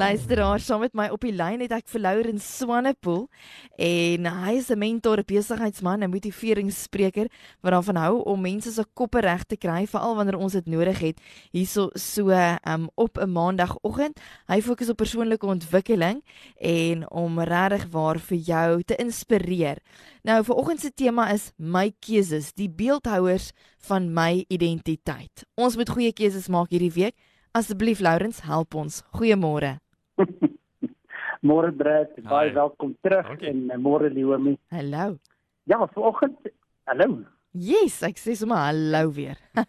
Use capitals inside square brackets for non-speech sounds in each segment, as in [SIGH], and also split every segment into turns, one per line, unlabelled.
Luisteraar, saam met my op die lyn het ek vir Lauren Swanepoel en hy is 'n mentor, besigheidsman, 'n motiveringsspreker wat daarvan hou om mense se koppe reg te kry veral wanneer ons dit nodig het hierso so um, op 'n maandagooggend. Hy fokus op persoonlike ontwikkeling en om regtig waar vir jou te inspireer. Nou vir oggend se tema is my keuses, die beeldhouers van my identiteit. Ons moet goeie keuses maak hierdie week. Asseblief Lourens, help ons. Goeiemôre. [LAUGHS]
Môre Brad, baie
Hi.
welkom terug
Dankie.
en uh, môre Leomi.
Hallo.
Ja, vanoggend hallo.
Yes, ek sê sommer hallo weer. [LAUGHS]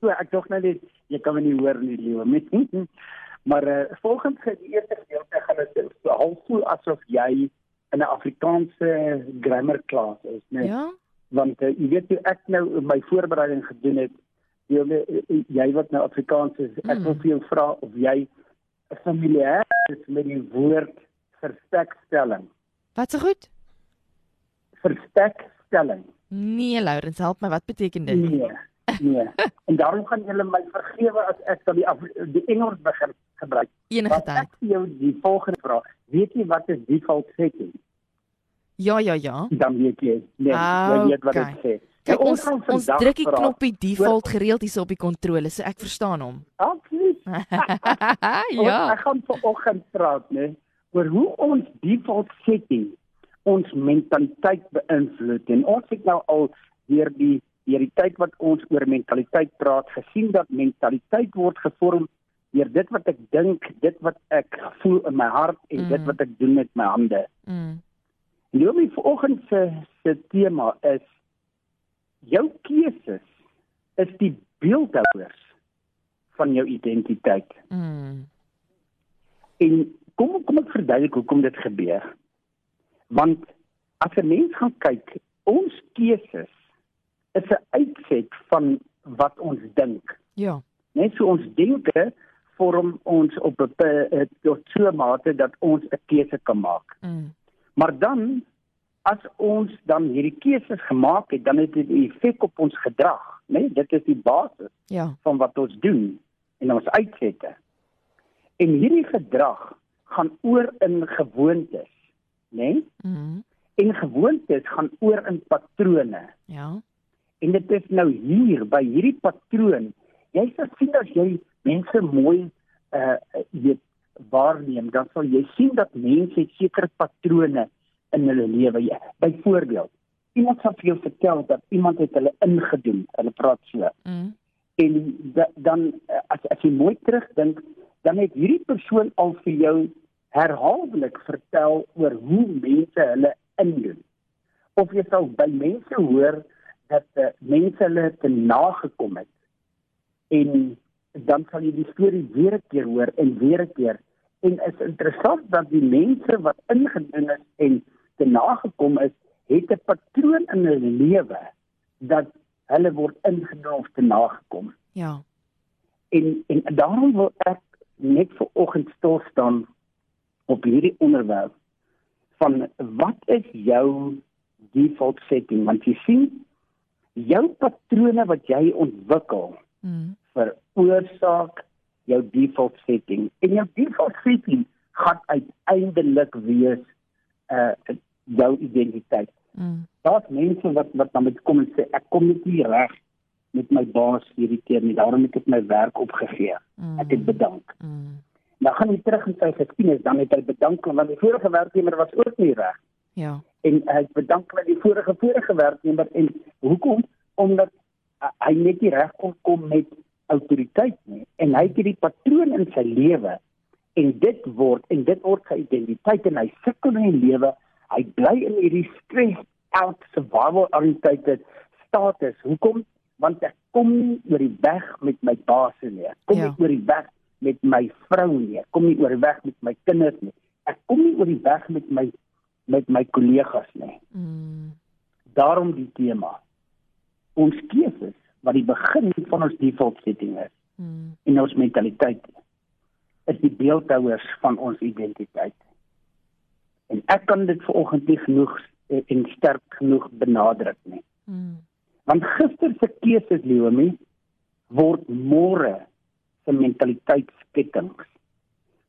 so, ek dink nou net jy kan my nie hoor nie Leomi. [LAUGHS] maar uh, volgens die eerste gedeelte gaan dit so half voel asof jy in 'n Afrikaanse grammar klas is, né?
Ja?
Want uh, jy weet hoe ek nou my voorbereiding gedoen het. Jy, uh, jy wat nou Afrikaans is, ek
Mm.
wil vir jou vra of jy familier is met die woord verstekstelling.
Wat so goed?
verstekstelling.
Nee, Lourens, help my. Wat beteken dit?
Nee. Nee. [LAUGHS] En daarom gaan julle my vergewe as ek dan die Af- die Engels begin gebruik.
Enige tyd.
ek vir jou die volgende vraag. Weet jy wat is default setting?
Ja, ja, ja.
Dan weet jy. Nee, jy weet wat
Okay.
dit sê.
Kyk,
Nou,
ons
gaan
ons
vandag
druk die knoppie default gereeld hier op die kontrole, so ek verstaan hom. [LAUGHS]
Absoluut. [LAUGHS] Ons-
ja.
Ek gaan vanoggend praat, né, oor hoe ons default setting ons mentaliteit beïnvloed. En ons het nou al deur die deur die tyd wat ons oor mentaliteit praat, gesien dat mentaliteit word gevorm deur dit wat ek dink, dit wat ek voel in my hart en
Mm.
dit wat ek doen met my hande.
Mm.
Nou my vanoggend se se tema is jou keuses is die beeldhouers van jou identiteit.
Mm.
En kom kom ek verduidelik hoekom dit gebeur. Want as 'n mens gaan kyk, ons keuses is 'n uitset van wat ons dink.
Ja.
Net so ons denke vorm ons op 'n pe- tot so 'n mate dat ons 'n keuse kan maak.
Mm.
Maar dan as ons dan hierdie keuses gemaak het, dan het dit 'n effek op ons gedrag, né? Nee, dit is die basis
Ja.
van wat ons doen en ons uitsette. En hierdie gedrag gaan oor in gewoontes, né? Nee?
Mm.
En gewoontes gaan oor in patrone.
Ja.
En dit is nou hier by hierdie patroon. Jy sal sien as jy mense mooi uh weet waarneem, dan sal jy sien dat mense sekere patrone in hulle lewe. Ja, Byvoorbeeld, iemand sal vir jou vertel dat iemand het hulle ingedoen. Hulle praat so.
Mm.
En da, dan eh, as as jy mooi terugdink, dan het hierdie persoon al vir jou herhaaldelik vertel oor hoe mense hulle indoen. Of jy sal by mense hoor dat uh, mense hulle te nagekom het. En dan sal jy die storie weer 'n keer hoor en weer 'n keer. En is interessant dat die mense wat ingedoen is en te nagekom is, het 'n patroon in hulle lewe dat hulle word ingedoen of te nagekom.
Ja.
En en daarom wil ek net vir oggend stil staan op hierdie onderwerp van wat is jou default setting want jy sien jou patrone wat jy ontwikkel
Mm.
veroorsaak jou default setting en jou default setting gaan uiteindelik wees uh jou identiteit.
Mm.
daar's mense wat wat dan met kom en sê ek kom net nie reg met my baas hierdie keer nie. Daarom het ek my werk opgegee. Ek het bedank.
Mm.
dan gaan hy terug in sy geskiedenis. Dan het hy bedank want die vorige werknemer was ook nie reg.
Ja.
en hy bedank met die vorige vorige werknemer. En hoekom? Omdat uh, hy net nie reg kon kom met autoriteit nie. En hy het hierdie patroon in sy lewe. En dit word en dit word sy identiteit. En hy sukkel in die lewe hy bly in hierdie stress out survival oriented status hoekom want ek kom nie oor die weg met my baas nie ek kom
Ja.
nie oor die weg met my vrou nie ek kom nie oor die weg met my kinders nie ek kom nie oor die weg met my met my kollegas nie
Mm.
daarom die tema ons keuses wat die begin van ons default setting is
Mm.
en ons mentaliteit is die beeldhouers van ons identiteit. En ek kan dit vanoggend nie genoeg eh, en sterk genoeg benadruk nie.
Mm.
Want gister se keuses Leomi word môre se mentaliteitskettinge.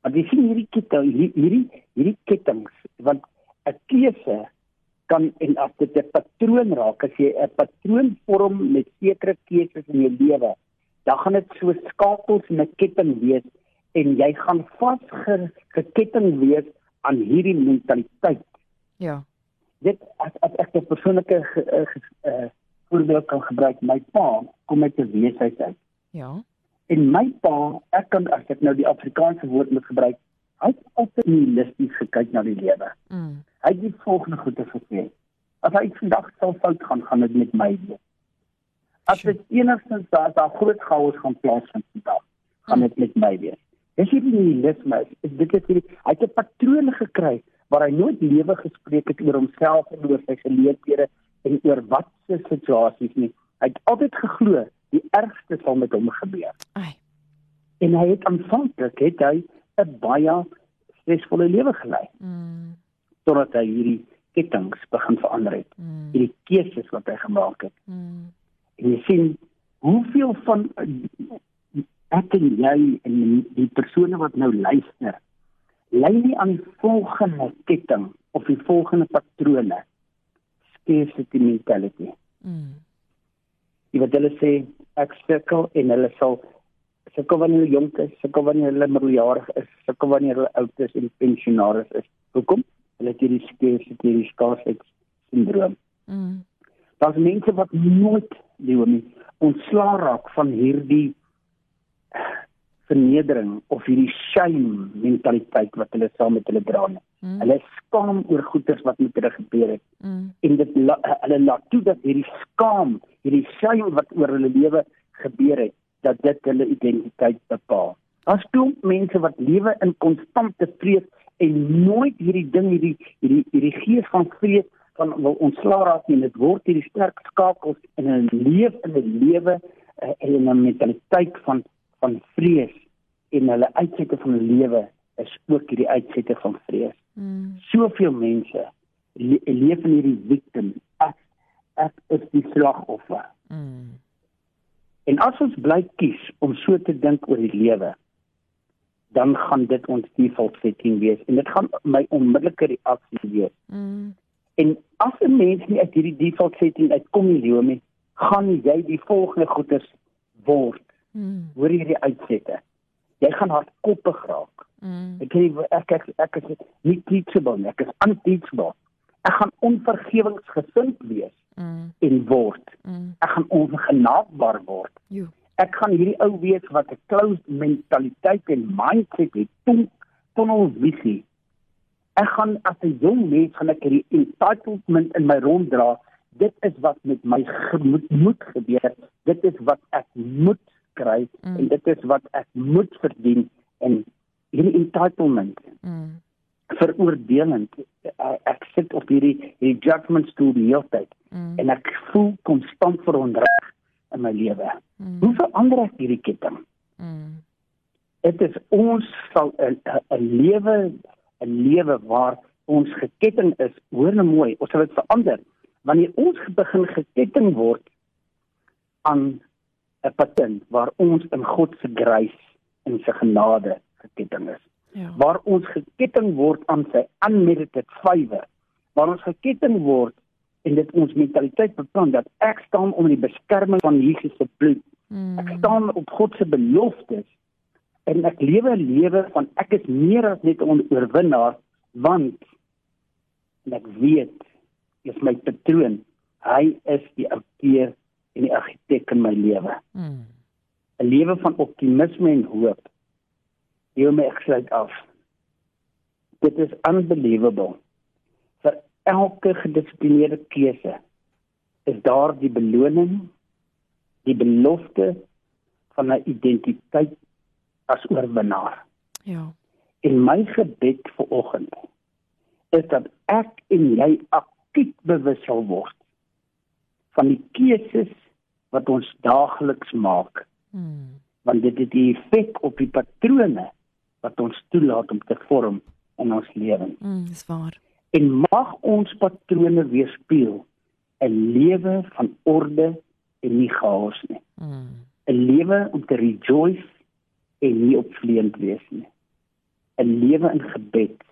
Want jy sien hierdie ketting hierdie hierdie kettinge want 'n keuse kan en as dit 'n patroon raak, as jy 'n patroon vorm met sekere keuses in jou lewe, dan gaan dit so skakels in 'n ketting wees en jy gaan vasgeketting wees aan hierdie mentaliteit.
Ja.
Dit as, as ek 'n persoonlike uh, uh, voorbeeld kan gebruik, my pa kom uit 'n weeshuis uit.
Ja.
En my pa, ek kan as ek nou die Afrikaanse woord moet gebruik, hy het altyd nihilisties gekyk na die lewe.
Mm.
Hy het die volgende goeie gesê: As hy vandag sal fout gaan, gaan dit met my wees. As dit enigstens daar daar groot chaos gaan plaasvind vandag, gaan dit met my wees. Dis hierdie nihilisme, is dit is hierdie hy het 'n patroon gekry waar hy nooit lewe gespreek het oor homself en oor sy geleenthede en oor wat se situasies nie. Hy het altyd geglo die ergste sal met hom gebeur.
Ai.
En hy het aanvanklik het hy 'n baie stresvolle lewe gelei
Mm.
totdat hy hierdie kettinge begin verander het.
Mm.
Hierdie keuses wat hy gemaak het.
Mm.
En jy sien hoeveel van ek en jy en die persone wat nou luister lei nie aan die volgende ketting of die volgende patrone scarcity mentality.
Mm.
Jy weet hulle sê ek sukkel en hulle sal sukkel wanneer hulle jonk is, sukkel wanneer hulle middeljarig is, sukkel wanneer hulle oud is en pensionaris is. Hoekom? Hulle het hierdie scarcity, hierdie scarcity syndroom.
Mm.
Daar's mense wat nooit Leonie ontslaa raak van hierdie vernedering of hierdie shame mentaliteit wat hulle saam met hulle dra.
Mm.
Hulle skaam oor goeders wat met hulle gebeur het
Mm.
en dit la, hulle laat toe dat hierdie skaam, hierdie shame wat oor hulle lewe gebeur het, dat dit hulle identiteit bepaal. Daar's klomp mense wat lewe in konstante vrees en nooit hierdie ding hierdie hierdie hierdie gees van vrees van wil ontslaa raak nie. Dit word hierdie sterk skakels in 'n lewe in 'n lewe en 'n mentaliteit van van vrees en hulle uitsette van lewe is ook hierdie uitsette van vrees.
Mm.
Soveel mense le leef in hierdie victim. Ek ek is die slagoffer.
Mm.
En as ons bly kies om so te dink oor die lewe, dan gaan dit ons default setting wees en dit gaan my onmiddellike reaksie wees.
Mm.
En as 'n mens nie uit hierdie default setting uitkom nie, Leomi, gaan jy die volgende goeters word.
Mm.
Hoor hierdie uitsette. Jy gaan hardkoppig raak.
Mm.
Ek sê ek ek ek is nie teachable nie, ek is unteachable. Ek gaan onvergewingsgesind wees
Mm.
en word.
Mm.
Ek gaan ongenaakbaar word.
Jo.
Ek gaan hierdie ou wees wat 'n closed mentaliteit en mindset het, ton tunnelvisie. Ek gaan as 'n jong mens gaan ek hierdie entitlement in my rond dra. Dit is wat met my gemoed moet gebeur. Dit is wat ek moet kry
Mm.
en dit is wat ek moet verdien en hierdie entitlement
Mm.
veroordelend. Ek, ek sit op hierdie hierdie judgment stoel die hele tyd
Mm.
en ek voel konstant verontreg in my lewe.
Mm.
Hoe verander ek hierdie ketting?
Mm.
Dit is ons sal 'n 'n- 'n lewe 'n lewe waar ons geketting is, hoor nou mooi, ons sal dit verander wanneer ons begin geketting word aan 'n patent waar ons in God se grace en sy genade geketting is
Ja.
waar ons geketting word aan sy unmerited favour waar ons geketting word en dit ons mentaliteit bepaal dat ek staan onder die beskerming van Jesus se bloed
Mm.
ek staan op God se beloftes en ek lewe 'n lewe van ek is meer as net 'n oorwinnaar want ek weet is my patroon hy is die outeur en die argitek in my lewe
Mm.
'n lewe van optimisme en hoop. Hier my ek sluit af. Dit is unbelievable. Vir elke gedissiplineerde keuse is daar die beloning, die belofte van 'n identiteit as oorwinnaar.
Ja.
En my gebed vir oggend is dat ek en jy aktief bewus sal word van die keuses wat ons daagliks maak
Mm.
want dit het 'n effek op die patrone wat ons toelaat om te vorm in ons lewens.
Mm, dis waar.
En mag ons patrone weerspieël 'n lewe van orde en nie chaos nie.
Mm.
'n Lewe om te rejoice en nie opvleend wees nie. 'n Lewe in gebed.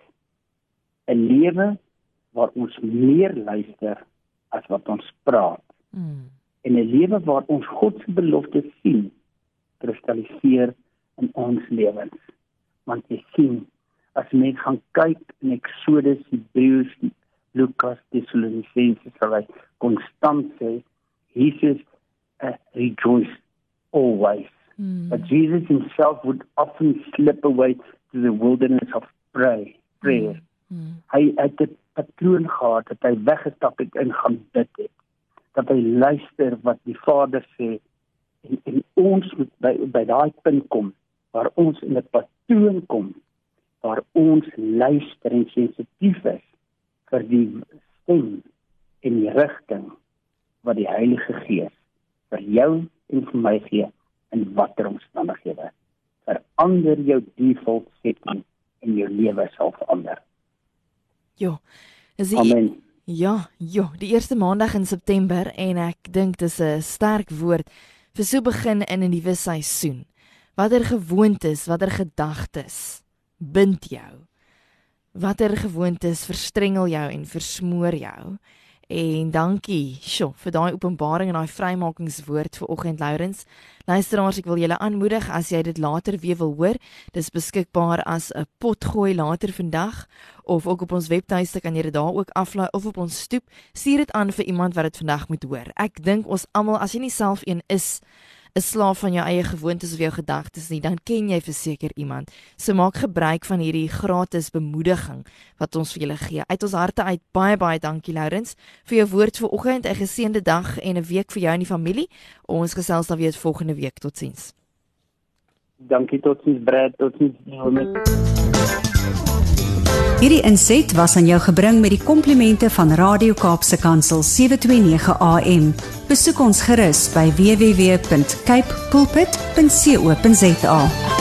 'n Lewe waar ons meer luister as wat ons praat.
Mm.
En 'n lewe waar ons God se beloftes sien kristalliseer in ons lewens. Want jy sien, as mens gaan kyk in Eksodus, Hebreërs, Lukas, Tessalonisense, sal hy konstant sê Jesus uh, rejoice always.
Mm.
But Jesus himself would often slip away to the wilderness of prayer. prayer.
Mm.
Hy het 'n patroon gehad dat hy weggestap het en gaan bid het. Dat hy luister wat die Vader sê en, en ons moet by by daai punt kom waar ons in 'n patroon kom waar ons luister en sensitief is vir die stem en die rigting wat die Heilige Gees vir jou en vir my gee in watter omstandighede. Verander jou default setting en jou lewe sal verander.
Jo. Dis die
Amen.
Ja, jo, die eerste maandag in September en ek dink dis 'n sterk woord vir so begin in 'n nuwe seisoen. Watter gewoontes, watter gedagtes bind jou? Watter gewoontes verstrengel jou en versmoor jou? En dankie, sjo, vir daai openbaring en daai vrymakingswoord vir oggend Lourens. Luisteraars, ek wil julle aanmoedig as jy dit later weer wil hoor, dis beskikbaar as 'n potgooi later vandag of ook op ons webtuiste kan jy dit daar ook aflaai of op ons stoep. Stuur dit aan vir iemand wat dit vandag moet hoor. Ek dink ons almal, as jy nie self een is, 'n slaaf van jou eie gewoontes of jou gedagtes nie, dan ken jy verseker iemand. So maak gebruik van hierdie gratis bemoediging wat ons vir julle gee. Uit ons harte uit baie baie dankie Lourens vir jou woord vir oggend. 'n Geseënde dag en 'n week vir jou en die familie. Ons gesels dan weer volgende week. Totsiens.
Dankie totsiens Brad, totsiens.
Hierdie inset was aan jou gebring met die komplimente van Radio Kaapse Kansel 729 AM. Besoek ons gerus by www.cape pulpit.co.za.